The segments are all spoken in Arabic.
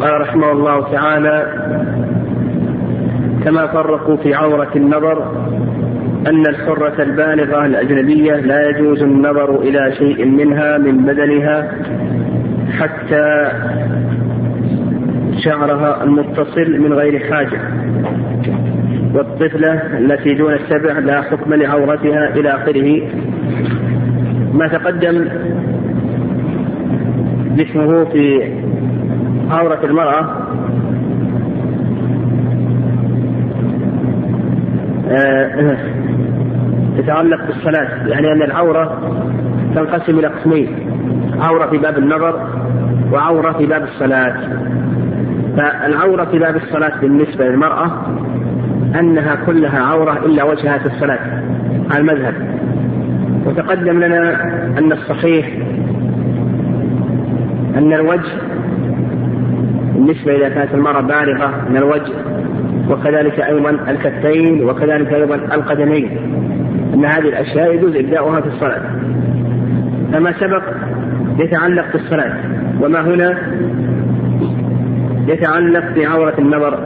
قال رحمه الله تعالى كما فرقوا في عورة النظر أن الحرة البالغة الأجنبية لا يجوز النظر إلى شيء منها من بدنها حتى شعرها المتصل من غير حاجة. والطفلة التي دون السبع لا حكم لعورتها إلى آخره. ما تقدم ذكره في عورة المرأة. آه، تتعلق بالصلاة يعني أن العورة تنقسم إلى قسمين عورة في باب النظر وعورة في باب الصلاة. فالعورة في باب الصلاة بالنسبة للمرأة أنها كلها عورة إلا وجهها في الصلاة على المذهب. وتقدم لنا أن الصحيح أن الوجه بالنسبة إذا كانت المرأة بالغة من الوجه وكذلك أيضا الكفين وكذلك أيضا القدمين. أن هذه الأشياء يجوز إبداؤها في الصلاة. فما سبق يتعلق بالصلاة وما هنا يتعلق بعورة النظر.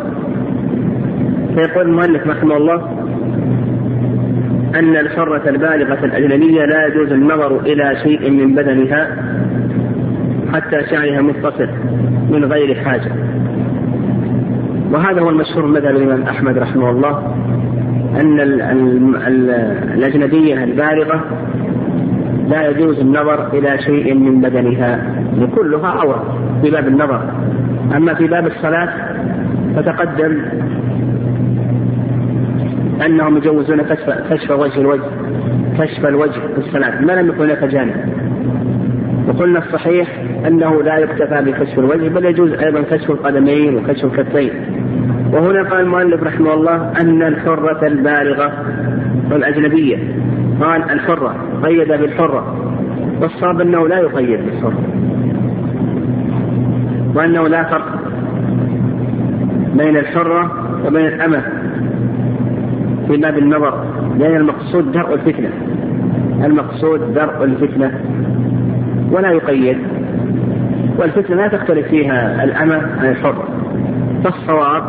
فيقول المؤلف رحمه الله أن الحرة البالغة الأجنبية لا يجوز النظر إلى شيء من بدنها. حتى شعرها متصل من غير حاجة. وهذا هو المشهور مذهب الإمام أحمد رحمه الله أن الأجنبية البالغة لا يجوز النظر إلى شيء من بدنها كلها عورة في باب النظر. أما في باب الصلاة فتقدم أنهم يجوزون كشف كشف وجه الوجه كشف الوجه في الصلاة ما لم يكن هناك جانب. وقلنا الصحيح أنه لا يكتفى بكشف الوجه بل يجوز أيضا كشف القدمين وكشف الكفين. وهنا قال المؤلف رحمه الله أن الحرة البالغة والأجنبية. قال الحرة قيد بالحرة. والصواب أنه لا يقيد بالحرة. وأنه لا فرق بين الحرة وبين الأمة في باب النظر لأن المقصود درء الفتنة. المقصود درء الفتنة. ولا يقيد. والفتنة لا تختلف فيها الأمة عن الحرة. فالصواب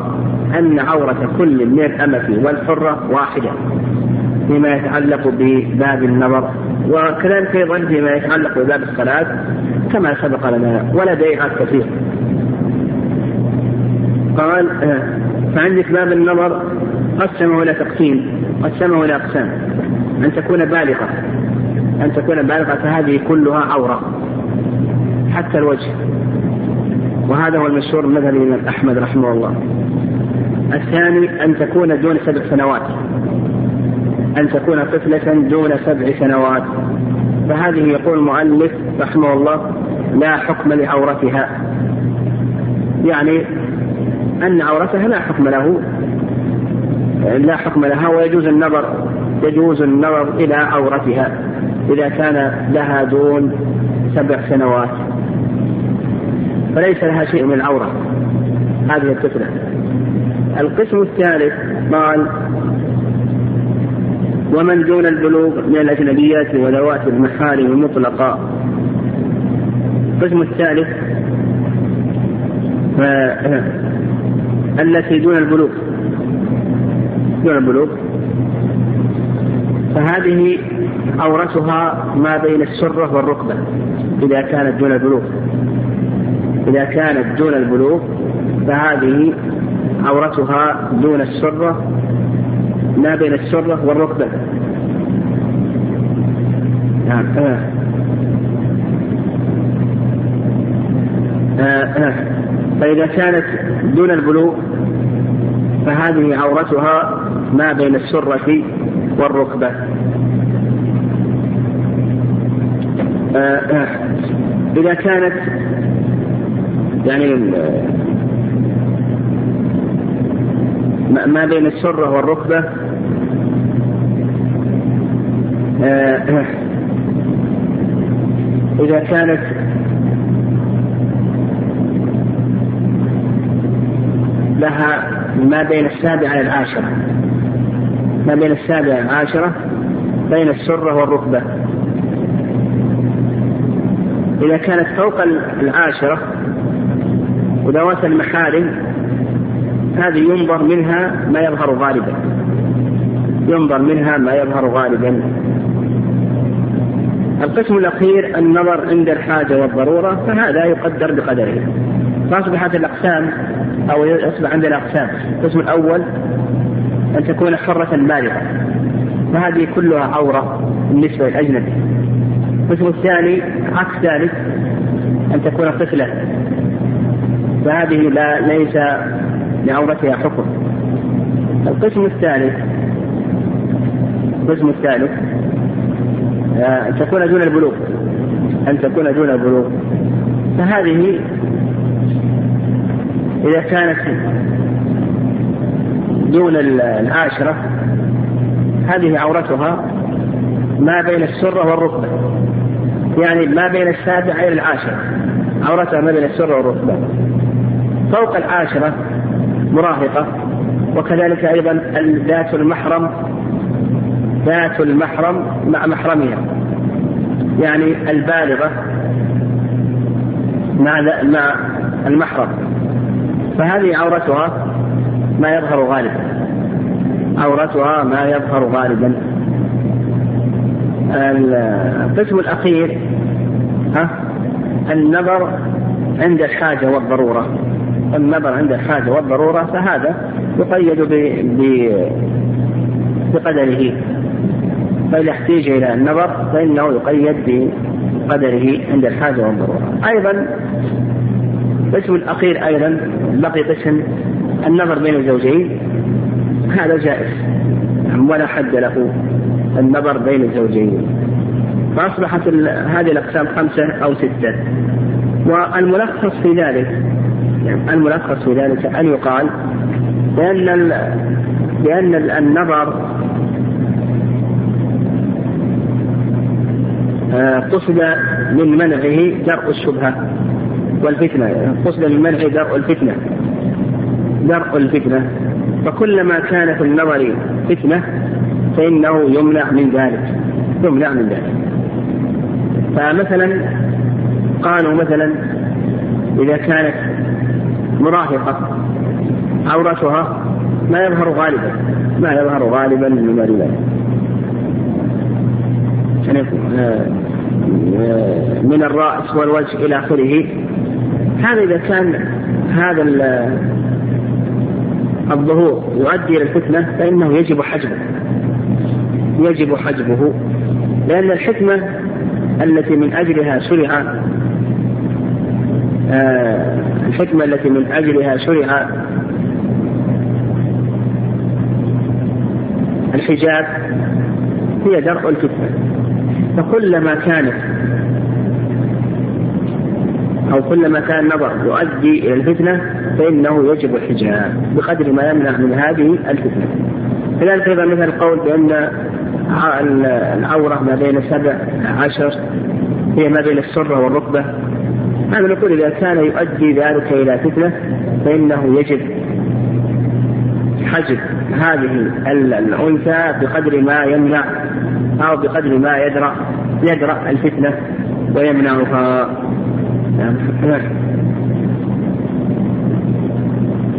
أن عورة كل من الأمة والحرة واحدة فيما يتعلق بباب النظر وكذلك أيضا فيما يتعلق بباب الصلاة كما سبق لنا ولديها كثير. قال آه، فعندك باب النظر قسمه إلى تقسيم قسمه إلى أقسام. أن تكون بالغة أن تكون بالغة فهذه كلها عورة. حتى الوجه. وهذا هو المشهور من الإمام أحمد رحمه الله. الثاني أن تكون دون سبع سنوات. أن تكون طفلة دون سبع سنوات. فهذه يقول المؤلف رحمه الله لا حكم لعورتها. يعني أن عورتها لا حكم له. لا حكم لها ويجوز النظر يجوز النظر إلى عورتها. إذا كان لها دون سبع سنوات. فليس لها شيء من العورة هذه الطفلة القسم الثالث قال ومن دون البلوغ من الأجنبيات وذوات المحارم مطلقا القسم الثالث التي دون البلوغ. دون البلوغ. فهذه عورتها ما بين السرة والركبة إذا كانت دون البلوغ. إذا كانت دون البلوغ فهذه عورتها دون السرة ما بين السرة والركبة نعم آه. آه. آه. فإذا كانت دون البلوغ فهذه عورتها ما بين السرة والركبة إذا كانت يعني ما بين السرة والركبة. آه، إذا كانت لها ما بين السابعة العاشرة ما بين السابعة العاشرة بين السرة والركبة. إذا كانت فوق العاشرة وذوات المحارم هذه ينظر منها ما يظهر غالبا. ينظر منها ما يظهر غالبا. القسم الأخير النظر عند الحاجة والضرورة فهذا يقدر بقدره. فأصبحت الأقسام أو يصبح عندنا أقسام القسم الأول أن تكون حرة بالغة. فهذه كلها عورة بالنسبة للأجنبي. القسم الثاني عكس ذلك أن تكون طفلة. فهذه لا ليس لعورتها حكم. القسم الثالث القسم الثالث آه، أن تكون دون البلوغ أن تكون دون البلوغ. فهذه إذا كانت دون العاشرة هذه عورتها ما بين السرة والركبة. يعني ما بين السابعة إلى العاشرة عورتها ما بين السرة والركبة. فوق العاشرة مراهقة وكذلك أيضا ذات المحرم ذات المحرم مع محرمها. يعني البالغة مع مع المحرم. فهذه عورتها ما يظهر غالبا. عورتها ما يظهر غالبا. القسم الأخير ها النظر عند الحاجة والضرورة. النظر عند الحاجة والضرورة فهذا يقيد بقدره. فإذا احتيج إلى النظر فإنه يقيد بقدره عند الحاجة والضرورة. أيضا القسم الأخير أيضا بقي قسم النظر بين الزوجين هذا جائز. ولا حد له النظر بين الزوجين. فأصبحت هذه الأقسام خمسة أو ستة. والملخص في ذلك الملخص في ذلك أن يقال بأن بأن النظر آه، قصد من منعه درء الشبهة والفتنة قصد من منعه درء الفتنة درء الفتنة. فكلما كان في النظر فتنة فإنه يمنع من ذلك يمنع من ذلك. فمثلا قالوا مثلا إذا كانت مراهقة عورتها ما يظهر غالبا ما يظهر غالبا من الرجال من الرأس والوجه إلى آخره. هذا إذا كان هذا الظهور يؤدي إلى الفتنة فإنه يجب حجبه. يجب حجبه لأن الحكمة التي من أجلها شرع الحكمة التي من أجلها شرع. الحجاب هي درء الفتنة. فكلما كانت أو كلما كان النظر يؤدي إلى الفتنة فإنه يجب الحجاب بقدر ما يمنع من هذه الفتنة. كذلك أيضا مثل القول بأن العورة ما بين سبع عشر هي ما بين السرة والركبة. هذا نقول إذا كان يؤدي ذلك إلى فتنة فإنه يجب حجب هذه الأنثى بقدر ما يمنع أو بقدر ما يدرأ يدرأ الفتنة ويمنعها. نعم.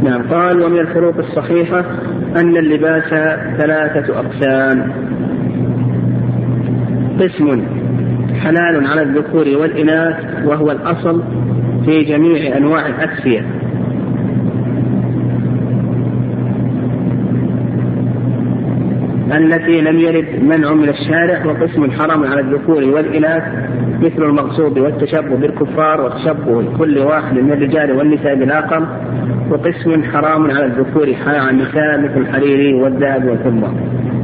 نعم. قال ومن الفروق الصحيحة أن اللباس ثلاثة أقسام. قسم حلال على الذكور والإناث وهو الأصل في جميع أنواع الأكسية. التي لم يرد منع من الشارع وقسم حرام على الذكور والإناث مثل المغصوب والتشبه بالكفار وتشبه كل واحد من الرجال والنساء بالآخر وقسم حرام على الذكور على النساء مثل الحرير والذهب والفضة.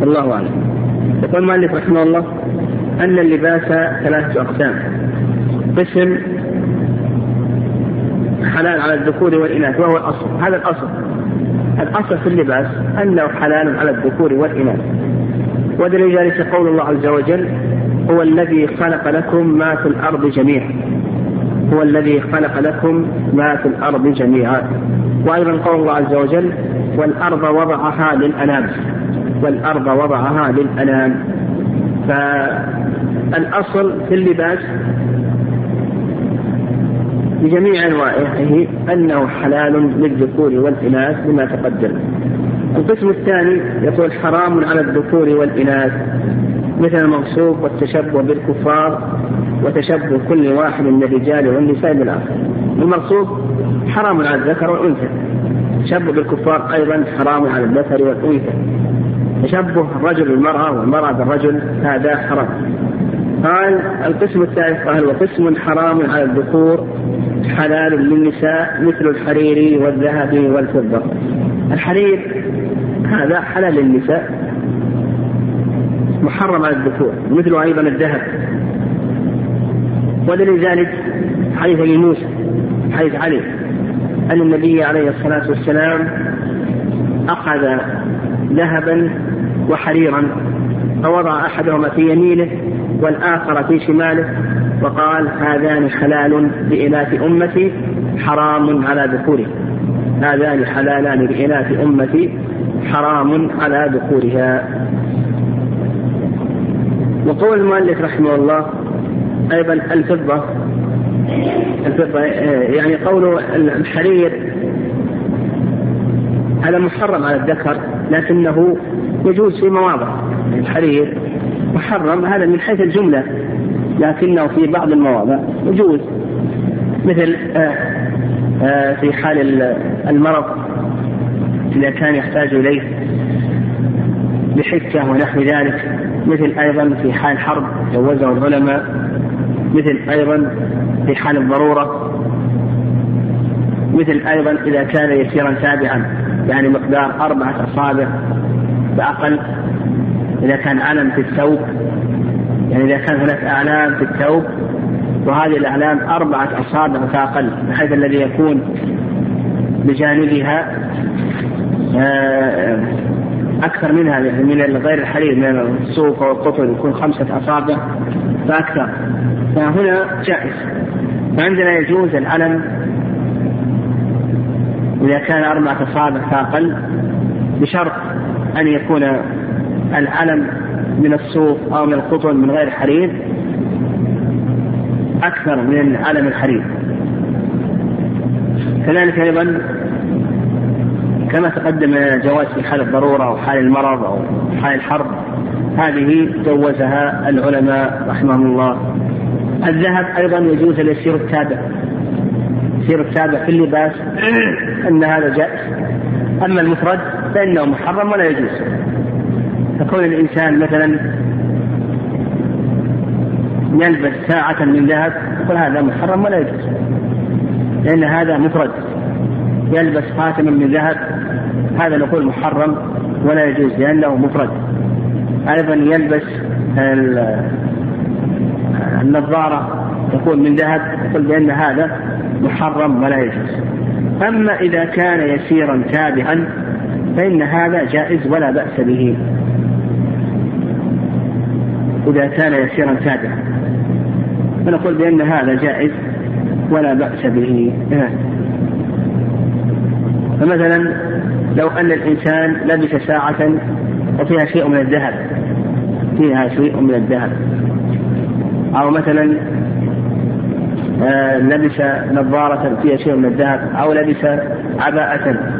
والله أعلم. يقول المؤلف رحمه الله أن اللباس ثلاثة أقسام. قسم حلال على الذكور والإناث وهو الأصل. هذا الأصل. الأصل في اللباس أنه حلال على الذكور والإناث. ودليل ذلك قول الله عز وجل هو الذي خلق لكم ما في الأرض جميعا. هو الذي خلق لكم ما في الأرض جميعا. وأيضا قول الله عز وجل والأرض وضعها للأنام. والأرض وضعها للأنام. فالأصل في اللباس بجميع أنواعه أنه حلال للذكور والإناث بما تقدم. القسم الثاني يقول حرام على الذكور والإناث مثل المغصوب والتشبه بالكفار وتشبه كل واحد من الرجال والنساء بالآخر. المغصوب حرام على الذكر والأنثى تشبه بالكفار أيضا حرام على الذكر والأنثى. تشبه الرجل بالمرأة والمرأة بالرجل هذا حرام. قال القسم الثالث قال وقسم حرام على الذكور حلال للنساء مثل الحرير والذهب والفضة. الحرير هذا حلال للنساء محرم على الذكور مثل أيضا الذهب. ودليل ذلك حديث أبي موسى حديث علي أن النبي عليه الصلاة والسلام أخذ ذهبا وحريرا فوضع أحدهما في يمينه والآخر في شماله وقال هذان حلال لإناث أمتي حرام على ذكورها هذان حلالان لإناث أمتي حرام على ذكورها. وقول المؤلف رحمه الله أيضا الفضة الفضة يعني قول الحرير هذا محرم على الذكر لكنه يجوز في مواضع الحرير محرم هذا من حيث الجملة لكنه في بعض المواضع يجوز. مثل آه، آه، في حال المرض إذا كان يحتاج إليه بحكة ونحو ذلك مثل أيضا في حال حرب جوزه العلماء مثل أيضا في حال الضرورة مثل أيضا إذا كان يسيرا تابعا يعني مقدار أربعة أصابع. فأقل إذا كان علم في الثوب يعني إذا كان هناك أعلام في الثوب وهذه الأعلام أربعة أصابع فأقل بحيث الذي يكون بجانبها آه، أكثر منها من غير الحرير من الصوف والقطن يكون خمسة أصابع فأكثر. فهنا جائز. فعندنا يجوز العلم إذا كان أربعة أصابع فأقل بشرط أن يكون العلم من الصوف أو من القطن من غير حرير أكثر من علم الحرير. كذلك أيضا كما تقدم جواز في حال الضرورة أو حال المرض أو حال الحرب هذه جوزها العلماء رحمهم الله. الذهب أيضا يجوز اليسير التابع. يسير التابع في اللباس أن هذا جائز. أما المفرد فإنه محرم ولا يجوز. فكون الإنسان مثلا يلبس ساعة من ذهب يقول هذا محرم ولا يجوز. لأن هذا مفرد. يلبس خاتما من ذهب هذا نقول محرم ولا يجوز لأنه مفرد. أيضا يلبس النظارة تكون من ذهب يقول بأن هذا محرم ولا يجوز. أما إذا كان يسيرا تابعا فإن هذا جائز ولا بأس به. إذا كان يسيرا تابعا فنقول بأن هذا جائز ولا بأس به. فمثلا لو أن الإنسان لبس ساعة وفيها شيء من الذهب. فيها شيء من الذهب. أو مثلا آه، لبس نظارة فيها شيء من الذهب. أو لبس عباءة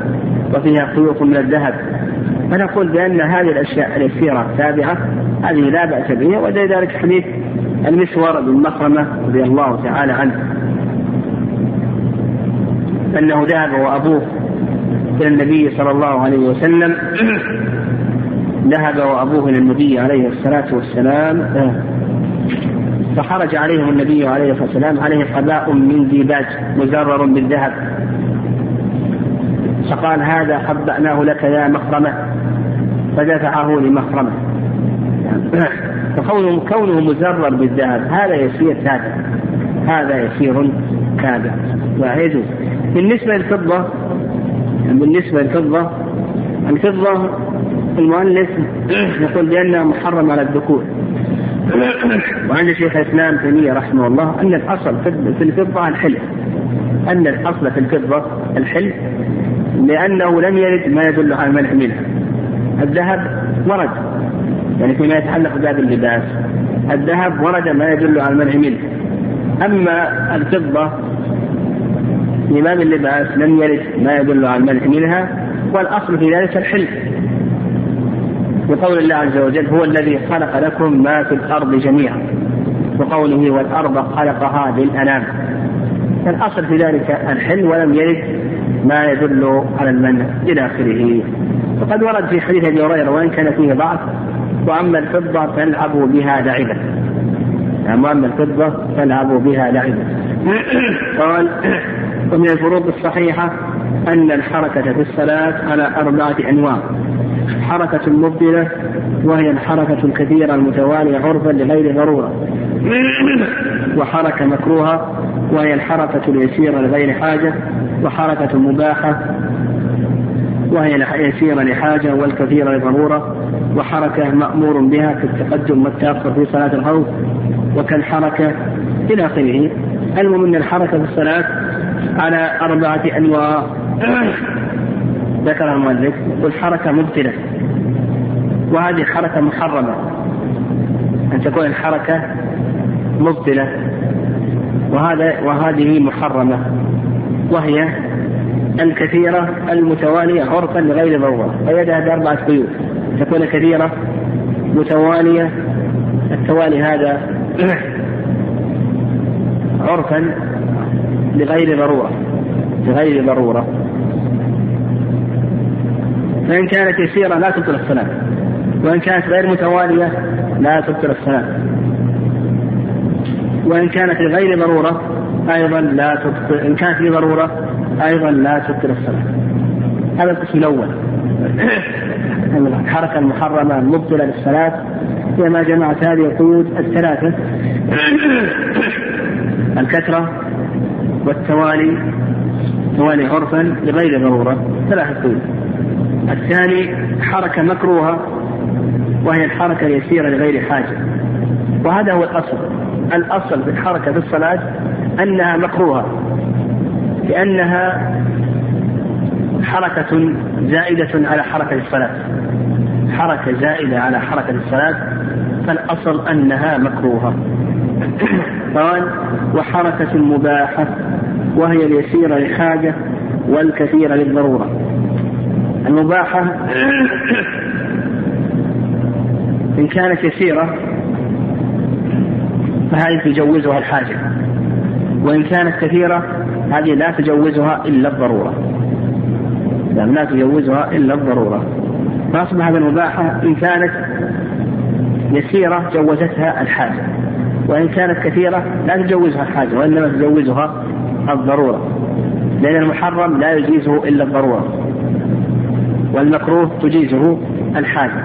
وفيها خيوط من الذهب. فنقول بأن هذه الأشياء اليسيرة تابعة هذه لا بأس بها ولذلك حديث المسور بن مخرمة رضي الله تعالى عنه. أنه ذهب وأبوه إلى النبي صلى الله عليه وسلم. ذهب وأبوه إلى النبي عليه الصلاة والسلام. فخرج عليهم النبي عليه الصلاة والسلام عليه قباء من ديباج مزرر بالذهب. فقال هذا خبأناه لك يا مخرمة. فدفعه لمخرمة. فكونه كونه مزرر بالذهب هذا يسير تابع هذا يسير تابع ويجوز بالنسبة للفضة بالنسبة للفضة الفضة المؤلف يقول بأنها محرم على الذكور. وعند شيخ الإسلام تيمية رحمه الله أن الأصل في الفضة الحلف. أن الأصل في الفضة الحلف لأنه لم يرد ما يدل على المنع منها الذهب ورد يعني فيما يتعلق بباب اللباس. الذهب ورد ما يدل على المنع منه. أما الفضة في باب اللباس لم يرد ما يدل على المنع منها والأصل في ذلك الحل بقول الله عز وجل هو الذي خلق لكم ما في الأرض جميعا. وقوله والأرض خلقها للأنام فالأصل في ذلك الحل ولم يرد ما يدل على المنع إلى آخره. وقد ورد في حديث أبي هريرة وإن كان فيه ضعف وأما الفضة فالعبوا بها لعبا يعني وأما الفضة فالعبوا بها لعبا قال ومن الفروض الصحيحة أن الحركة في الصلاة على أربعة أنواع. حركة مبدلة وهي الحركة الكثيرة المتوالية عرفا لغير ضرورة. وحركة مكروهة وهي الحركة اليسيرة لغير حاجة وحركة مباحة وهي يسيرة لحاجة والكثيرة لضرورة وحركة مأمور بها في التقدم والتأخر في صلاة الخوف وكالحركة إلى آخره. المهم أن الحركة في الصلاة على أربعة أنواع. ذكر المؤلف. والحركة مبتلة وهذه حركة محرمة. أن تكون الحركة مبتلة وهذا وهذه محرمة. وهي الكثيرة المتوالية عرفا لغير ضرورة. فيدها بأربعة قيود تكون كثيرة متوالية. التوالي هذا عرفا لغير ضرورة. لغير ضرورة. فإن كانت يسيرة لا تبطل الصلاة. وإن كانت غير متوالية لا تبطل الصلاة. وإن كانت لغير ضرورة أيضا لا تبطل إن كانت لضرورة أيضا لا تبطل الصلاة. هذا القسم الأول. الحركة المحرمة المبطلة للصلاة. هي ما جمعت هذه القيود الثلاثة. الكثرة والتوالي توالي عرفا لغير ضرورة. ثلاثة قيود. الثاني حركة مكروهة وهي الحركة اليسيرة لغير حاجة. وهذا هو الأصل. الأصل في الحركة في الصلاة أنها مكروهة لأنها حركة زائدة على حركة الصلاة. حركة زائدة على حركة الصلاة فالأصل أنها مكروهة. قال وحركة مباحة وهي اليسيرة لحاجة والكثيرة للضرورة. المباحة إن كانت يسيرة فهذه تجوزها الحاجة وإن كانت كثيرة هذه لا تجوزها إلا الضرورة. يعني لا تجوزها إلا الضرورة. فأصبح المباحة إن كانت يسيرة جوزتها الحاجة وإن كانت كثيرة لا تجوزها الحاجة وإنما تجوزها الضرورة. لأن المحرم لا يجيزه إلا الضرورة. والمكروه تجيزه الحاجة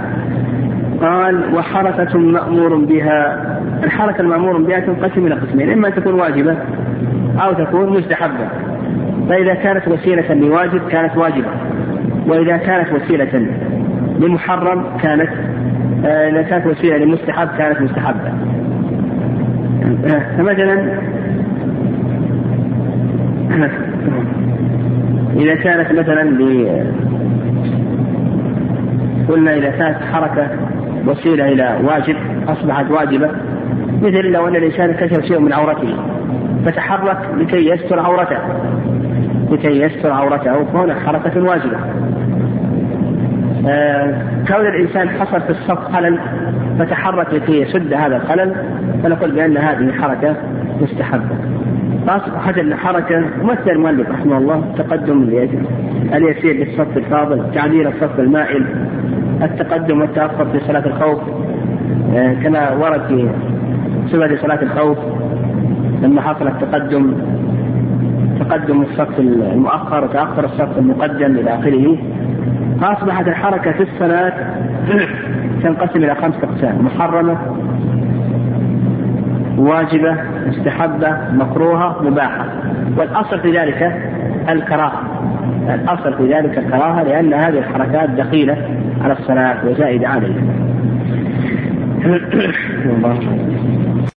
قال وحركة مأمور بها الحركة المأمور بها تنقسم إلى قسمين إما أن تكون واجبة أو تكون مستحبة. فإذا كانت وسيلة لواجب كانت واجبة وإذا كانت وسيلة لمحرم كانت آه، إذا كانت وسيلة لمستحب كانت مستحبة. آه، فمثلا إذا كانت مثلا ل قلنا إذا كانت حركة وسيلة إلى واجب أصبحت واجبة مثل لو أن الإنسان كشف شيء من عورته. فتحرك لكي يستر عورته. لكي يستر عورته. فهنا حركة واجبة. آه كون الإنسان حصل في الصف خلل فتحرك لكي يسد هذا الخلل فنقول بأن هذه حركة مستحبة. فأصبحت الحركة مثل المؤلف رحمه الله تقدم اليسير للصف الفاضل تعديل الصف المائل التقدم والتأخر في صلاة الخوف آه، كما ورد في صفة صلاة الخوف لما حصل التقدم تقدم الصف المؤخر وتأخر الصف المقدم إلى آخره فأصبحت الحركة في الصلاة تنقسم إلى خمسة أقسام محرمة واجبة مستحبة مكروهة مباحة. والأصل في ذلك الكراهة. الأصل في ذلك الكراهة لأن هذه الحركات دخيلة على الصلاة وزائدة عليها.